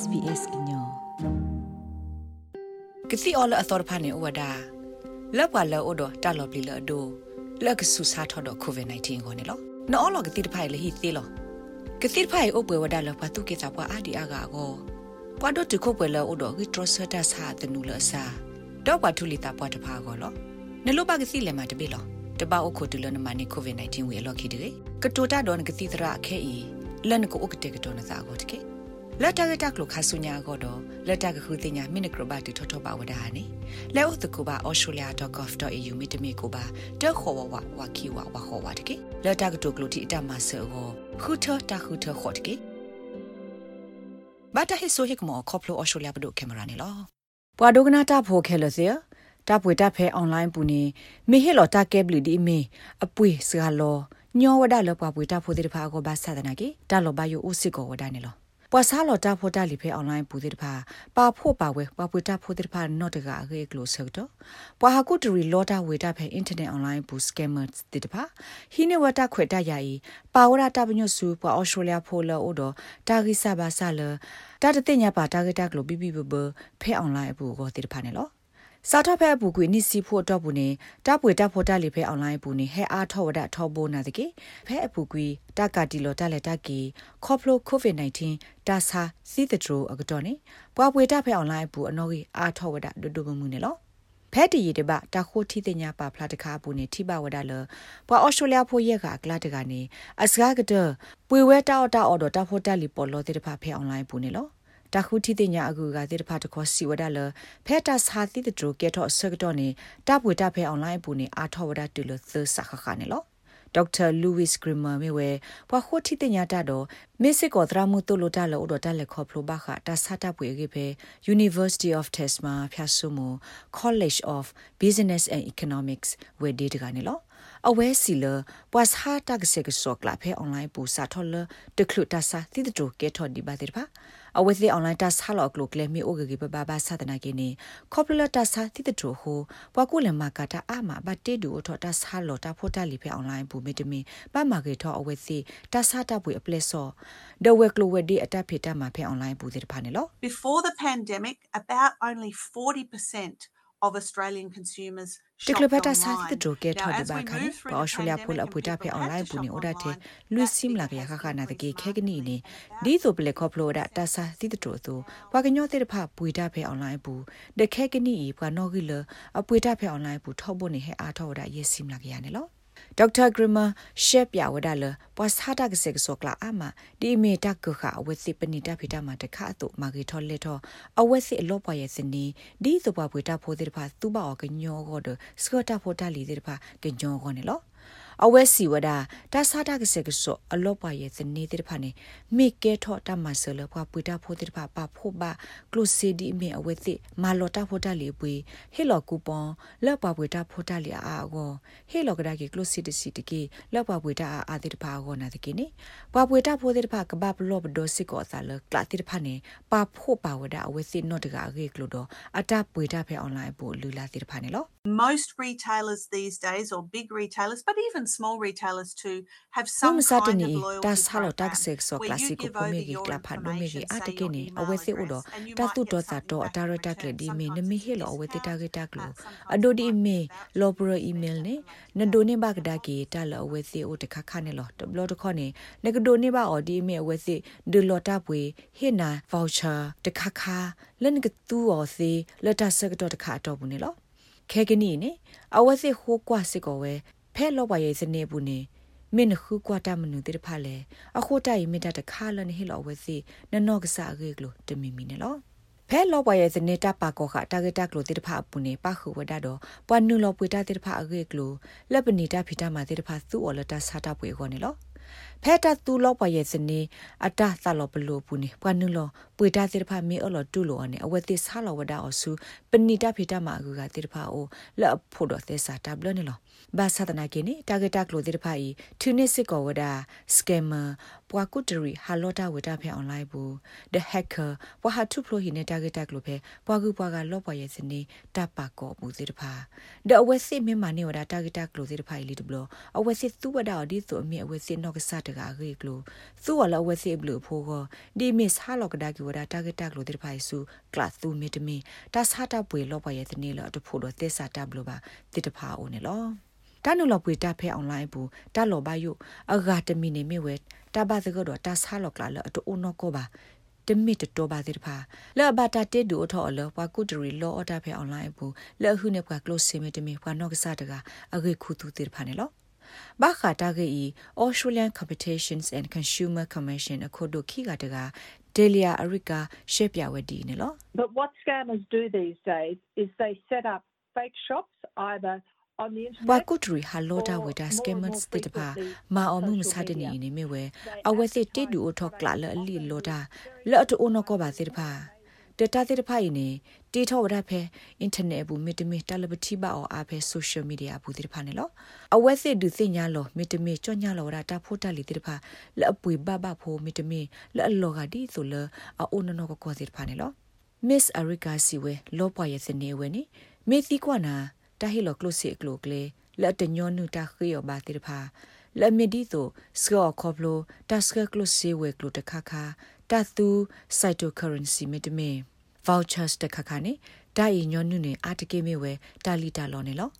SBS ညောကစီအော်လအသော်ဖာနေဝဒါလောက်ပါလောဒတာလော်ပလီလောဒိုလက်ကဆူစာထော်ဒကိုဗစ် -19 ကိုနေလောနော်လောကတိတဖိုင်လေဟီသေးလောကတိတဖိုင်အုပ်ပွဲဝဒါလောဖတ်တုကေစာပွားအာဒီအာဂါကိုပွားတော့တခုပွဲလောဒိုဂီထရဆတာစာတနူလဆာတော့ပါထူလီတာပွားတဖာကိုလောနလိုပါကစီလေမှာတပိလောတပါအခုတူလနမနီကိုဗစ် -19 ဝေလောခိတေကတိုတာတော့ကတိတရာခဲဤလန်ကိုဥကတေကတော်နသာကိုတကေ လက်တကတက်လို့ခါဆုညာကတော့လက်တကခုတင်ညာမိနစ်ကရဘတီထောထောပါဝဒါနေလဲဥတကူပါ australia.gov.au မိတမီကိုပါတက်ခေါ်ဝဝဝခီဝဝခေါ်ဝတကေလက်တကတုကလူတီအတမဆောခုထတခုထခေါ်တကေဘာတဟိဆိုဟိကမောခေါပလို australia ဘဒုကင်မရာနေလောပွာဒိုကနာတာဖိုခဲလစီတာပွေတာဖဲအွန်လိုင်းပူနေမေဟေလော်တာကဲဘလီဒီမေအပွေစကလောညောဝဒလောပွားပွေတာဖိုဒီတဖာကိုဘာသာဒနာကေတာလောဘယိုဥစစ်ကိုဝဒနေလော ပွာဆာလော်တာဖိုတာလီဖေအွန်လိုင်းပူတဲ့တဖာပါဖို့ပါဝဲပပွေတာဖိုတဲ့တဖာနော့တကအေကလိုဆော့တော့ပွာဟာကုတရီလော်တာဝေတာဖေအင်တာနက်အွန်လိုင်းပူစကမ်မာတဲ့တဖာဟီနေဝတာခွေတာယာယီပါဝရတာပညွဆူပွာအော်စတြေးလျဖိုလောအိုတော့တာဂိဆာဘာဆာလတာတတဲ့ညာပါတာဂိတာကလိုဘီဘီဘဘဖေအွန်လိုင်းပူကိုတဲ့တဖာနေလော စာထဖဲဘူးကွေနိစီဖို့တော့ဘူးနေတပွေတဖို့တက်လီဖဲအွန်လိုင်းဘူးနေဟဲအားထောဝဒထောဘိုးနာတကေဖဲအပူကွေတကတီလောတက်လက်တကေခေါပလိုကိုဗစ် -19 တာစာစီတဒရိုအကတော့နေပွားပွေတဖဲအွန်လိုင်းဘူးအနော်ကြီးအားထောဝဒဒုဒုမမှုနေလောဖဲတီရတပတခိုတီတညာပါဖလာတခါပူနေထိပါဝဒလပွာအော်စတြေးလျဖိုရက်ကကလာတကနေအစကားကတပွေဝဲတောက်တောက်အော်တော့တဖို့တက်လီပေါ်လို့တဲ့ဖဖဲအွန်လိုင်းဘူးနေလော တခုတီတင်ညာအကူကတိတဖတ်တခေါ်စီဝဒလဖဲတာစာတိတဒရကဲတော့ဆကတော့နေတပွေတဖဲအွန်လိုင်းပူနေအာထောဝဒတူလသစခခနေလောဒေါက်တာလူးဝစ်ဂရမာမေဝဲဘွာခိုတီတင်ညာတတော့မေစစ်ကောဒရာမှုတုလိုတလောဒတလက်ခေါပလိုဘခတာစတာပွေကေပဲ University of Tasma ဖျာဆုမ College of Business and Economics ဝဲဒေတကနေလောအဝဲစီလပွားစာတကစေကစောကလာဖဲအွန်လိုင်းပူစာထော်လတခလူတဆာတိတတိုကဲထော်ဒီပါတဲ့ပါ အဝဲစီအွန်လိုင်းတဆာလောကလုကလေမီအိုဂဂီပဘာဘာသဒနာကိနေကောပလတဆာတိတတိုဟိုပွားကုလမကတာအမဘတေဒူထော်တဆာလောတာဖိုတာလီဖဲအွန်လိုင်းပူမီတမီပမာကေထော်အဝဲစီတဆာတပွေအပလက်စောဒဝဲကလိုဝဲဒီအတက်ဖေတာမှာဖဲအွန်လိုင်းပူတဲ့ပါနေလော Before the pandemic about only 40% of Australian consumers တကလဘတာစာသစ်တိုကေထော်ဒီဘာခါပါအော်စတြေးလျပိုလအပူတာဖေအွန်လိုင်းပူနေအိုဒါတေလူစီမလာကရခခနာတကေခဲကနီနေဒီဆိုပလေခေါပလိုဒါတာစာသစ်တိုဆိုဘွာကညောတေတဖပွေတာဖေအွန်လိုင်းပူတခဲကနီဘွာနော်ဂီလအပွေတာဖေအွန်လိုင်းပူထောက်ဖို့နေဟဲအားထောက်ဒါယေစီမလာကရနေလော ဒေါက်တာဂရမရှက်ပြဝဒါလပွားစာတာကစေကစောကလာအမဒီမီတကခအဝစီပနိတဖိတမတခအတုမာဂီထော်လက်ထောအဝစီအလောပွားရဲ့စနီဒီသပွားပွေတာဖိုးတဲ့ဖာသူ့ဘောကညောကောဒစကတာဖိုတာလီတဲ့ဖာကညောကောနေလော အဝဲစီဝဒတာစာတာကစေကစောအလောပါရဲ့စနေတဲ့ဖာနေမိကဲထော့တမဆလပွားပွေတာဖိုတဲ့ဖာပါဖို့ပါကလုစီဒီမေအဝဲစီမာလော်တာဖိုတာလီပွေဟေလော်ကူပွန်လက်ပါပွေတာဖိုတာလီအာအောဟေလော်ကဒါကေကလုစီဒီစီတကေလက်ပါပွေတာအာတဲ့ဖာအောနာတကေနေပွားပွေတာဖိုတဲ့ဖာကဘာဘလော့ဘဒိုစီကောသလကလာတိဖာနေပါဖို့ပါဝဒအဝဲစီနော့တကအေကလို့တော့အတပွေတာဖဲအွန်လိုင်းပို့လူလာတိဖာနေလော most retailers these days or big retailers but even small retailers too have some kind of loyalty ta salo tak sek so classic ko me gi kla pha do me gi atake ni awe se udo ta tu do sa to atara ta kle di me ne me he lo awe te ta ge ta klo ado di me lo pro email ne ne do ne ba ga da gi ta lo awe se o ta kha kha ne lo to blo to kho ne ne ga do ne ba o di me awe se de lo ta pwe he na voucher ta kha kha le ne ga tu o se le ta se ga to ta kha to bu ne lo ခဲကနီနေအဝစစ်ဟိုကွာစစ်ကောဝဲ ဖဲလောပါရဲ့စနေဘူးနေမင်းခုကွာတမနုတိဖာလေအခုတိုင်မိတတခါလနေဟီလောဝဲစီနနော့ကစားရေကလိုတမီမီနေလောဖဲလောပွားရဲ့စနေတာပါကောခတာဂက်တာကလိုတိတဖာပူနေပါခုဝဒတော့ပွာနုလောပွေတာတိတဖာအဂေကလိုလက်ပနေတာဖီတာမာတိတဖာသူ့အော်လတာစာတာပွေခေါ်နေလောဖဲတာတူလောပွားရဲ့စနေအတာသလောပလိုပူနေပွာနုလောပွေတာတိတဖာမေအော်လတူလောအနေအဝတိဆာလောဝဒအော်စုပဏိတာဖီတာမာအဂူကတိတဖာအိုလက်ဖို့တော့သေစာတာဘလနေလောဘာသာတနာကိနေတာဂက်တာကလိုတိတဖာဤတူနစ်စစ်ကောဝဒစကမ်မာပွာကုတရီဟာလောတာဝဒဖဲအွန်လိုင်းဘူး the hacker ပွာဟာထုဖလိုဟိနေတာဂက်တာကလိုဖဲပွာကူပွာကလောပွာရဲ့စနေတာပါကောဘူးတိတဖာ the အဝဲစစ်မင်းမနေဝဒတာဂက်တာကလိုတိတဖာဤလီတဘလအဝဲစစ်သူဝဒအဒီဆိုအမြအဝဲစစ်နော့ကစားတကရေကလိုသူဝလာဝစီဘလူဖိုကိုဒီမစ်ဟာလောကဒါကီဝဒါတာဂက်တက်လိုတိဖိုင်ဆူကလတ်သူမီတမီတာစာတာပွေလောပရဲ့တနေလောအတဖို့တော့တက်စာတာဘလူပါတိတဖာအိုနေလောတာနုလောပွေတာဖဲအွန်လိုင်းဘူးတာလောဘယုအဂါတမီနေမြဝဲတာဘာသကတော့တာစာလောကလာလောအတူအိုနောကောပါတမီတတော်ပါသေးတဖာလောဘတာတေဒူအထောအလောပွားကုတရီလောအတာဖဲအွန်လိုင်းဘူးလောဟုနေပွားကလော့စီမီတမီပွားနော့ကစားတကအဂေခုသူတေတဖာနေလော ဘာခတာဂေဤ Australian Competitions and Consumer Commission အခုတို့ခိကတက Delia Arika ရှက်ပြဝဒီနေလော But what scammers do these days is they set up fake shops either ဘကုထရီဟာလောတာဝတာစကမတ်စတတပါမာအမှုမစတဲ့နေနေမြဝဲအဝဲစစ်တေဒူအထောက်ကလာလအလီလောတာလော့တူအနကောပါစစ်တပါ တတတဲ့ဖိုင်နေတီထောဝရဖဲအင်တာနက်ဘူးမီတမီတလပတိပါအောအားဖဲဆိုရှယ်မီဒီယာဘူးတိဖာနေလောအဝဲစစ်ဒူစညာလောမီတမီကြောညာလောရတာဖိုတာလီတိဖာလအပွေဘဘဖိုမီတမီလအလောကဒီဆိုလအိုနနောကကောတိဖာနေလော Miss Arika Siwe လောပွားရဲ့စနေဝဲနေမေသီကွာနာတာဟီလောကလိုစီကလိုကလေလက်တညောနုတာခေယောဘာတိဖာလက်မီဒီဆိုစကောခေါပလိုတာစကကလိုစီဝဲကလိုတခါခါ တသူစိုက်တိုကာရန်စီမီတမီ vouchers တခါခါနေဒိုင်ညောနုနေအာတကေမေဝဲတာလီတာလောနေလော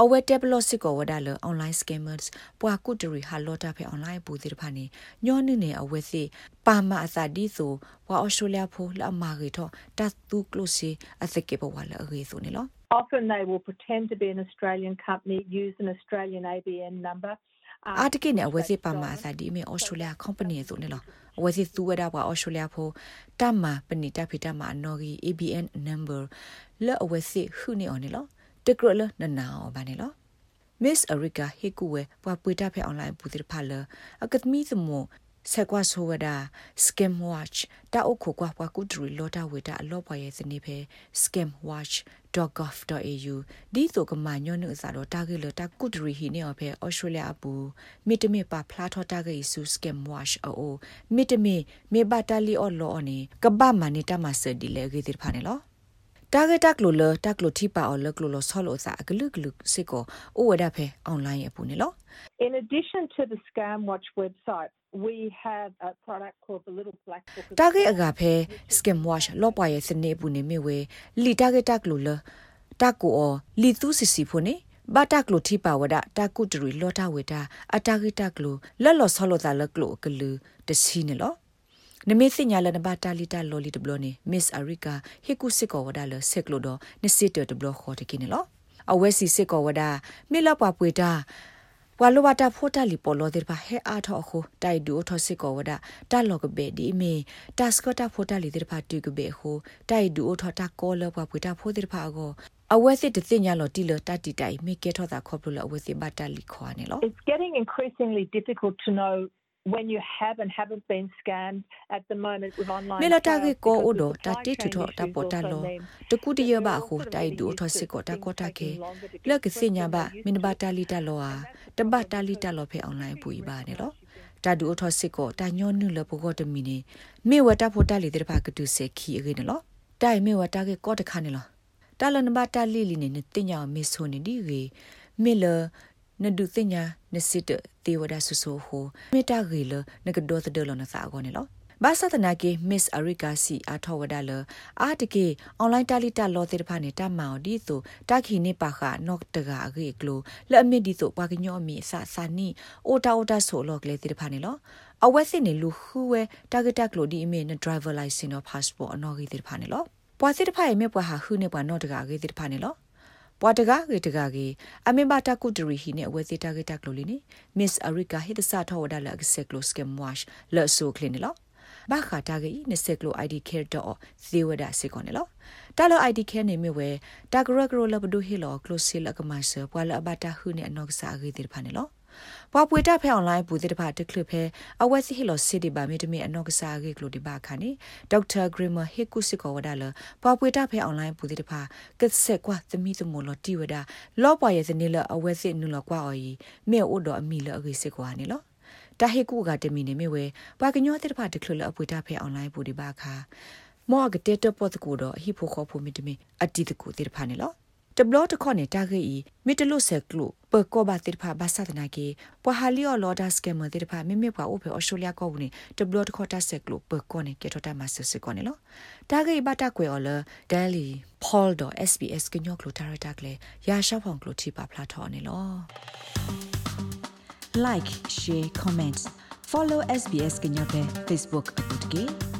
အဝဲတက်ဘလော့စစ်ကိုဝဒါလအွန်လိုင်းစကင်မားစ်ပွာကုတရီဟာလော်တာဖဲအွန်လိုင်းပူဒီတဖာနေညောနုနေအဝဲစီပါမအစာဒီဆိုပွာအော်စတြေးလျဖိုလာမာရီတော့တတ်သူကလိုစီအစကေဘဝလာအေဆိုနေလော Often they will pretend to be an Australian company, use an Australian ABN number. အာတကိနေအဝဲစီပါမအစာဒီမေဩစတြေးလျ company ဆိုနေလောအ ဝဲစီသူဝဒါပွာဩစတြေးလျဖိုတမပနိတဖိတမအနော်ဂီ ABN number လောအဝဲစီခုနေအော်နေလောတကရလနနာအောဘာနေလော Miss Erika Hikuwe ပွာပွေတာဖဲ online ပူတိဖာလအကတ်မီသမော ဆက်ကွာဆိုဝဒ scam watch တာအုတ်ခိုကွာပွားကုဒရီလောတာဝေတာအလောပွားရဲ့စနေဖဲ scamwatch.gov.au ဒီဆိုကမညွန်းနုအစားတော့တာဂေလတာကုဒရီဟီနေအဖဲ Australia အပူမိတမေပါဖလာထောတာဂေဆူ scam watch အိုမိတမေမေဘတာလီအော်လောအနေကဘာမနီတမဆဒီလေဂေတိဖာနေလော တာဂက်တက်လိုလတက်လိုတိပါအော်လကလိုလောဆောလိုစာအကလုကလုစစ်ကိုအိုဝဒဖဲအွန်လိုင်းရပူနေလော In addition to the Scam Watch website we have a product called the little black book တာဂက်အကဖဲ Scam Watch လောပွားရဲ့စနေပူနေမြဝဲလီတာဂက်တက်လိုလတာကိုအောလီသူစစ်စီဖို့နေဘာတကလိုတိပါဝဒတာကုတရီလောတာဝေတာအတာဂက်တက်လိုလော်လော်ဆောလိုတာလကလိုကလူတစီနေလော နမေစညာလနဘာတာလီတာလော်လီတဘလနေမစ်အရီကာဟီကုစစ်ကောဝဒါလဆက်ကလိုဒနစစ်တတဘလခေါ်တကိနေလောအဝဲစီစစ်ကောဝဒါမေလပွားပွေတာဝါလိုဝတာဖိုတာလီပေါ်လိုတဲ့ပါဟဲအားထောအခုတိုင်ဒူထောစစ်ကောဝဒါတာလောကဘေဒီမီတာစကတာဖိုတာလီတဲ့ပါတူကဘေဟိုတိုင်ဒူထောတာကောလောပွားပွေတာဖိုတဲ့ပါကိုအဝဲစစ်တသိညာလောတီလတတီတိုင်မိကေထောတာခေါပလိုအဝဲစစ်ဘတာလီခွာနေလော It's getting increasingly difficult to know when you have and haven't been scammed at the moment with online မေလတာကေကိုအိုဒတာတိထထတာပေါ်တာလောတကူတရပါခုတိုင်ဒူထစစ်ကိုတာကောတာကေလက်ကစညာပါမင်းဘာတာလီတာလောဟာတပတ်တာလီတာလောဖဲအွန်လိုင်းပူပါနေလောတာဒူထစစ်ကိုတာညောနုလဘကောတမီနေမေဝတာဖို့တာလီတဲ့ပါကတူစေခီအေနေလောတိုင်မေဝတာကေကောတခါနေလောတာလနဘတာလီလီနေတင်ညာမေဆိုနေဒီကေမေလ နဒုသိညာနစစ်တေဝဒဆဆဟိုမေတာဂီလနကဒေါသဒလနစာကောနေလောဘာသာတနာကေမစ်အရိကာစီအထောဝဒလအာတကေအွန်လိုင်းတာလီတာလောတေတဖာနေတာမောင်ဒီဆိုတာခိနေပါခနော့တကာအကေကလိုလက်အမစ်ဒီဆိုပါကညောအမီအစစာနီအိုတာအိုတာဆိုလောကလေတေတဖာနေလောအဝက်စစ်နေလူခူဝဲတာဂက်တက်ကလိုဒီအမီနဒရိုင်ဗာလိုင်စင်နော်ပတ်စပို့အနော်ကြီးတေတဖာနေလောပွာစစ်တဖာရဲ့မြပွားဟာခူနေပွားနော့တကာအကေတေတဖာနေလော ပွာတကားကေတကာကေအမေဘာတာကုတရီဟီနေဝဲစီတာကေတက်လိုလီနေမစ်အရိကာဟိတဆာထောဝဒါလအဆက်လိုစကမ်ဝါရှ်လော့ဆိုကလင်းလောဘာခါတာကေနစက်ကလို ID care တော့ဇေဝဒစေကောနေလောတာလော ID care နေမြဝဲတာဂရဂရလဘဒုဟီလော close လကမဆပွာလအဘတာဟုနေအနောက်က စားကေတိဖာနေလောပွာပွေတာဖဲအွန်လိုင်းပူတဲ့တပါတကလဖဲအဝက်စီဟီလိုစီဒီဘာမီတမီအနောက်ကစားကေကလိုဒီဘာခါနေဒေါက်တာဂရမဟေကုစစ်ကောဝဒါလပွာပွေတာဖဲအွန်လိုင်းပူတဲ့တပါကက်ဆက်ကွာသမီသမလောတီဝဒါလောပွာရဲ့စနေလအဝက်စီနူလကွာအော်ီမေအိုဒအမီလအဂေစစ်ကွာနေလောတာဟေကုကတမီနေမေဝဲပွာကညောတဲ့တပါတကလအပွေတာဖဲအွန်လိုင်းပူဒီဘာခါမောကတဲ့တပတ်ကူတော့ဟိဖိုခေါ်ဖူမီတမီအတီတကူတဲ့ဖာနေလော တဘလတခေါနေတာဂေမီတလုဆက်ကလုပကောဘာတိဖာဘာသဒနာကေပဟာလီယောလော်ဒါစကမတိဖာမိမိပွားအိုဖေအော်စတြေးလျကောဘူးနေတဘလတခေါတာဆက်ကလုပကောနေကေထတာမဆစကောနေလောတာဂေဘတာကွေအော်လဒဲလီဖောလ်ဒို SBS ကညောကလုတာရတာကလေရာရှောက်ဖောင်ကလုတီပါဖလာထော်နေလော like share comment follow SBS ကညောပဲ Facebook အပုတ်ကေ